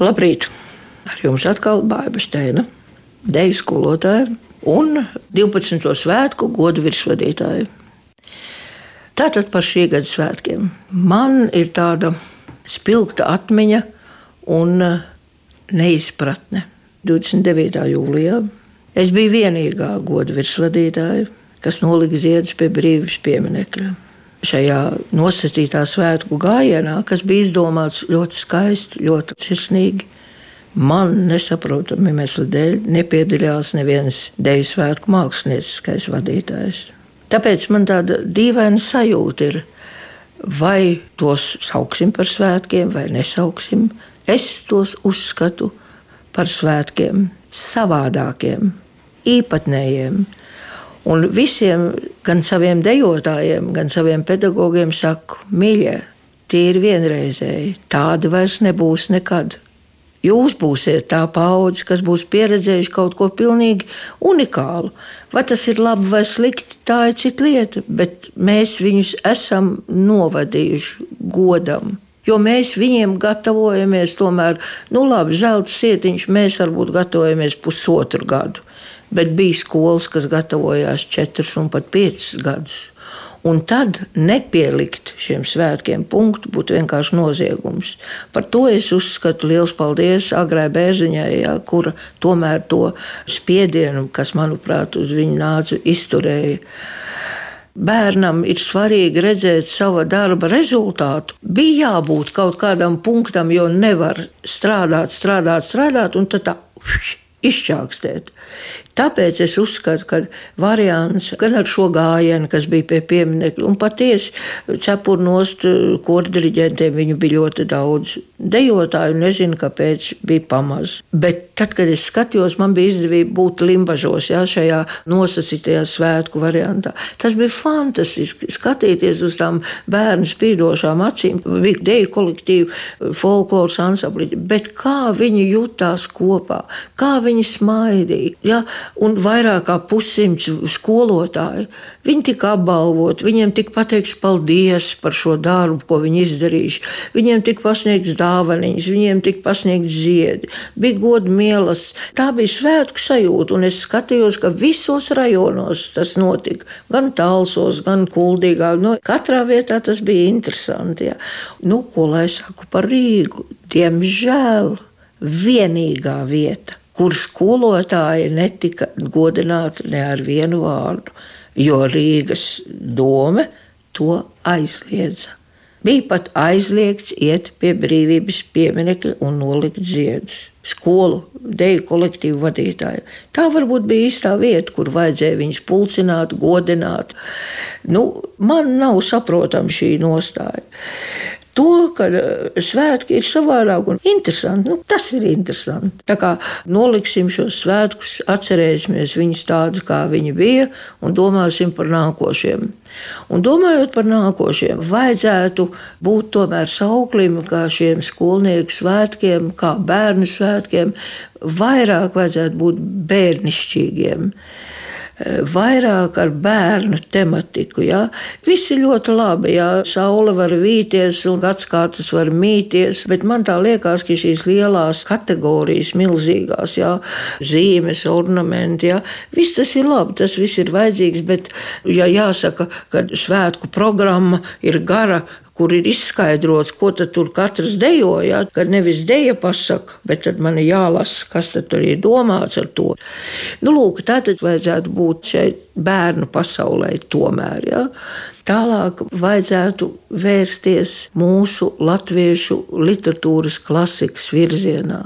Labrīt! Ar jums atkal Bāba Steina, deju skolotāja un 12. svētku godu virsvadītāja. Tātad par šī gada svētkiem. Man ir tāda spilgta atmiņa un neizpratne. 29. jūlijā es biju vienīgā godu virsvadītāja, kas nolika ziedus pie brīvības pieminekļa šajā nosacītā svētku gājienā, kas bija izdomāts ļoti skaisti, ļoti sirsnīgi. Man nesaprotami iemesli dēļ nepiedalījās neviens deju svētku mākslinieckais vadītājs. Tāpēc man tāda dīvaina sajūta ir, vai tos sauksim par svētkiem, vai nesauksim. Es tos uzskatu par svētkiem, savādākiem, īpatnējiem, Un visiem, gan saviem dejotājiem, gan saviem pedagogiem saku, mīļie, tie ir vienreizēji, tādi vairs nebūs nekad. Jūs būsiet tā paudze, kas būs pieredzējuši kaut ko pilnīgi unikālu. Vai tas ir labi vai slikti, tā ir cita lieta, bet mēs viņus esam novadījuši godam. Jo mēs viņiem gatavojamies, tomēr, nu labi, zelta sietiņš, mēs varbūt gatavojamies pusotru gadu bet bija skolas, kas gatavojās četrus un pat piecus gadus. Un tad nepielikt šiem svētkiem punktu būtu vienkārši noziegums. Par to es uzskatu liels paldies Agrai Bērziņai, ja, kura tomēr to spiedienu, kas manuprāt uz viņu nāca, izturēja. Bērnam ir svarīgi redzēt sava darba rezultātu. Bija jābūt kaut kādam punktam, jo nevar strādāt, strādāt, strādāt, un tad tā izčākstēt. Tāpēc es uzskatu, ka variants gan ar šo gājienu, kas bija pie pieminiekta, un patiesi cepurnost kordiriģentiem viņu bija ļoti daudz. Dejotāju nezinu, kāpēc bija pamaz. Bet tad, kad es skatījos, man bija izdevība būt limbažos, jā, šajā nosacītajā svētku variantā. Tas bija fantastiski skatīties uz tām bērnu spīdošām acīm. Bija deju kolektīvu, folkloras ansambli, bet kā viņi jutās kopā, kā viņi smaidīja. Ja? un vairāk kā pussimts skolotāju. Viņi tika apbalvoti, viņiem tika pateikts paldies par šo darbu, ko viņi izdarījuši. Viņiem tika pasniegts dāvaniņas, viņiem tika pasniegts ziedi, bija godu mielas. Tā bija svētku sajūta, un es skatījos, ka visos rajonos tas notika. Gan tālsos, gan kuldīgā. No, nu, katrā vietā tas bija interesanti. Ja. Nu, ko lai saku par Rīgu? Diemžēl vienīgā vieta kur skolotāji netika godināti ne ar vienu vārdu, jo Rīgas doma to aizliedza. Bija pat aizliegts iet pie brīvības pieminiekļa un nolikt ziedus. Skolu, deju kolektīvu vadītāju. Tā varbūt bija īstā vieta, kur vajadzēja viņus pulcināt, godināt. Nu, man nav saprotama šī nostāja to, ka eh, svētki ir savādāk un interesanti. Nu, tas ir interesanti. Tā kā noliksim šos svētkus, atcerēsimies viņus tādus, kā viņi bija, un domāsim par nākošiem. Un domājot par nākošiem, vajadzētu būt tomēr sauklim, kā šiem skolnieku svētkiem, kā bērnu svētkiem, vairāk vajadzētu būt bērnišķīgiem vairāk ar bērnu tematiku. Ja? Viss ir ļoti labi, ja saule var vīties un gadsimts var mīties, bet man tā liekas, ka šīs lielās kategorijas, milzīgās ja? zīmes, ornamenti, ja? viss tas ir labi, tas viss ir vajadzīgs, bet ja jāsaka, ka svētku programma ir gara, kur ir izskaidrots, ko tur katrs dejoja. Kad nevis deja pasaka, bet tad man ir jālasa, kas tur ir domāts ar to. Nu, lūk, tā tad vajadzētu būt šeit bērnu pasaulē tomēr. Ja? Tālāk vajadzētu vērsties mūsu latviešu literatūras klasikas virzienā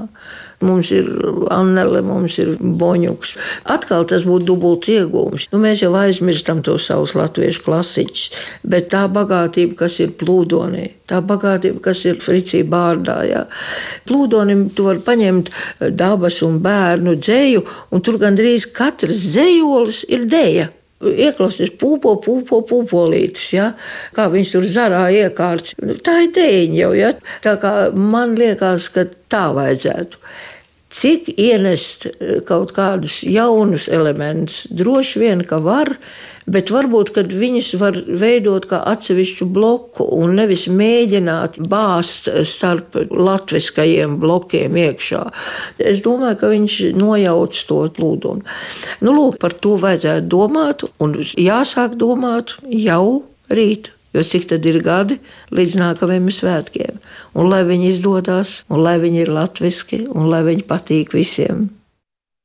mums ir Annele, mums ir Boņuks. Atkal tas būtu dubults iegūms. Nu, mēs jau aizmirstam tos savus latviešu klasiķus, bet tā bagātība, kas ir plūdonī, tā bagātība, kas ir Fricī bārdā, jā. plūdonim tu var paņemt dabas un bērnu dzēju, un tur gandrīz katrs dzējolis ir dēja ieklausīties pūpo, pūpo, pūpolītis, ja? kā viņš tur zarā iekārts. Tā ir dēļ jau, ja? tā kā man liekas, ka tā vajadzētu. Cik ienest eh, kaut kādus jaunus elementus, droši vien, ka var, bet varbūt viņas var veidot kā atsevišķu bloku un nevis mēģināt bāzt starp latviskajiem blokiem iekšā. Es domāju, ka viņš nojauc to plūdumu. Nu, lūk, par to vajadzētu domāt un jāsāk domāt jau rīt. Jo cik tad ir gadi līdz nākamajiem svētkiem? Un lai viņi izdodas, un lai viņi ir latviski, un lai viņi patīk visiem.